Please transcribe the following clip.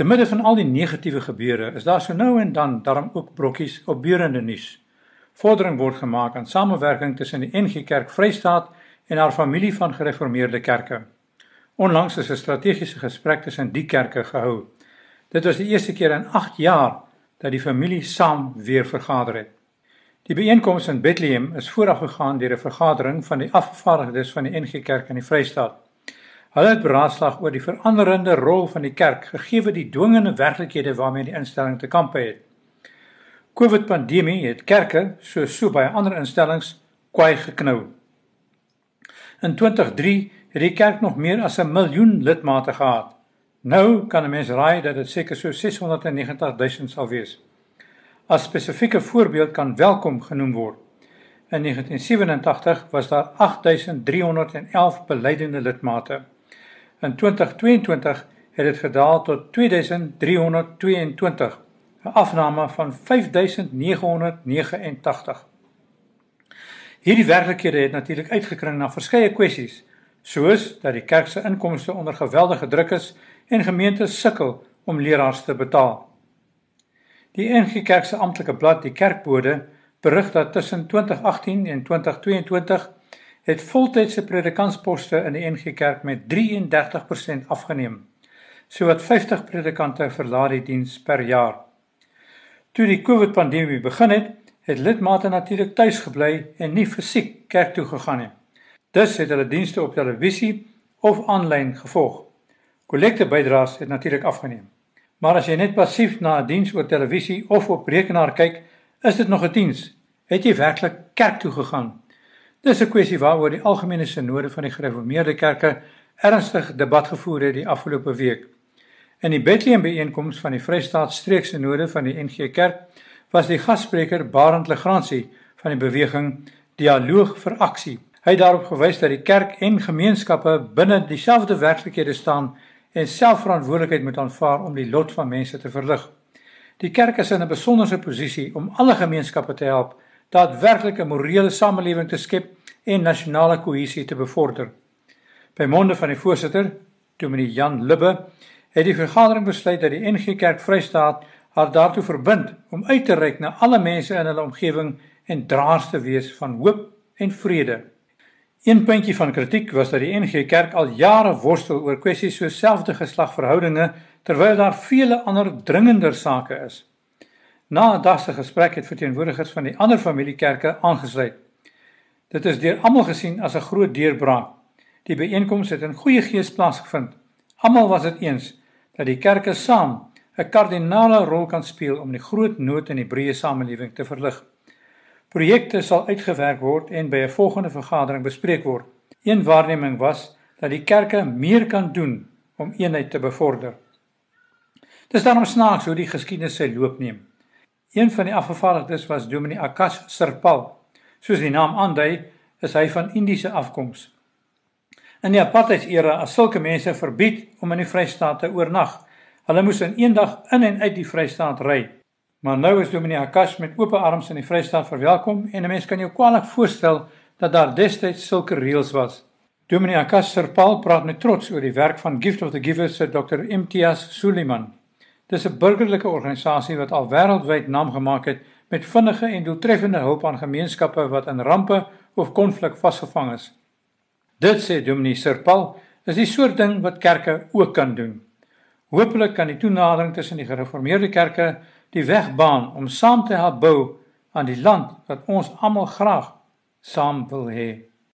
Te midde van al die negatiewe gebeure is daar so nou en dan darm ook brokkies op beurende nuus. Vordering word gemaak aan samewerking tussen die NG Kerk Vrystaat en haar familie van gereformeerde kerke. Onlangs is 'n strategiese gesprek tussen die kerke gehou. Dit was die eerste keer in 8 jaar dat die familie saam weer vergader het. Die byeenkoms in Bethlehem is vooraf gegaan deur 'n vergadering van die afgevaardigdes van die NG Kerk in die Vrystaat. Hulle het beraadslaag oor die veranderende rol van die kerk gegee die dwingende werklikhede waarmee die instelling te kampe het. COVID-pandemie het kerke, soos so baie ander instellings, kwai geknou. In 2003 het die kerk nog meer as 'n miljoen lidmate gehad. Nou kan 'n mens raai dat dit seker so 690 000 sal wees. As spesifieke voorbeeld kan welkom genoem word. In 1987 was daar 8311 belydende lidmate. In 2022 het dit gedaal tot 2322, 'n afname van 5989. Hierdie werklikhede het natuurlik uitgekring na verskeie kwessies, soos dat die kerk se inkomste onder geweldige druk is en gemeentes sukkel om leraars te betaal. Die NG Kerk se amptelike blad, die Kerkbode, berig dat tussen 2018 en 2022 het voltydse predikantsposte in die NG Kerk met 33% afgeneem. Sowat 50 predikante verlaat die diens per jaar. Toe die COVID-pandemie begin het, het lidmate natuurlik tuis gebly en nie fisiek kerk toe gegaan nie. Dus het hulle dienste op televisie of aanlyn gevolg. Kollekte bydraes het natuurlik afgeneem. Maar as jy net passief na 'n diens oor televisie of op rekenaar kyk, is dit nog 'n diens. Het jy werklik kerk toe gegaan? Dis 'n kwessie waaroor die algemene sinode van die gereformeerde kerke ernstig debat gevoer het die afgelope week. In die Bethlehem byeenkoms van die Vrystaat streeksinode van die NG Kerk was die gasspreker Barend Legrandsie van die beweging Dialoog vir Aksie. Hy het daarop gewys dat die kerk en gemeenskappe binne dieselfde werklikhede staan en selfverantwoordelikheid moet aanvaar om die lot van mense te verlig. Die kerk is in 'n besonderse posisie om alle gemeenskappe te help daadwerklik 'n morele samelewing te skep en nasionale kohesie te bevorder. By monde van die voorsitter, Dominee Jan Lubbe, het die vergadering besluit dat die NG Kerk Vrystaat haar daartoe verbind om uit te reik na alle mense in hulle omgewing en draers te wees van hoop en vrede. Een puntjie van kritiek was dat die NG Kerk al jare worstel oor kwessies soos selfde geslagverhoudinge terwyl daar vele ander dringender sake is. Na 'n dag se gesprek het verteenwoordigers van die ander familiekerke aangesluit. Dit is deur almal gesien as 'n groot deurbraak. Die byeenkoms het in goeie gees plaasgevind. Almal was dit eens dat die kerke saam 'n kardinale rol kan speel om die groot nood in die breë samelewing te verlig. Projekte sal uitgewerk word en by 'n volgende vergadering bespreek word. Een waarneming was dat die kerke meer kan doen om eenheid te bevorder. Dis daarom snaaks hoe die geskiedenis sy loop neem. Een van die afgevaardigdes was Dominee Akash Sirpal. Soos die naam aandui, is hy van Indiese afkoms. In die apartheidsera as sulke mense verbied om in die Vrystaat te oornag. Hulle moes in een dag in en uit die Vrystaat ry. Maar nou is Dominee Akash met oop arms in die Vrystaat verwelkom en 'n mens kan jou kwaliek voorstel dat daar destyds sulke reëls was. Dominee Akash Sirpal praat met trots oor die werk van Gift of the Givers se Dr. Imtiaz Suliman. Dis 'n burgerlike organisasie wat al wêreldwyd naam gemaak het met vinnige en doeltreffende hulp aan gemeenskappe wat in rampe of konflik vasgevang is. Dit sê Dominee Sirpal, is die soort ding wat kerke ook kan doen. Hoopelik kan die toenadering tussen die gereformeerde kerke die weg baan om saam te help bou aan die land wat ons almal graag saam wil hê.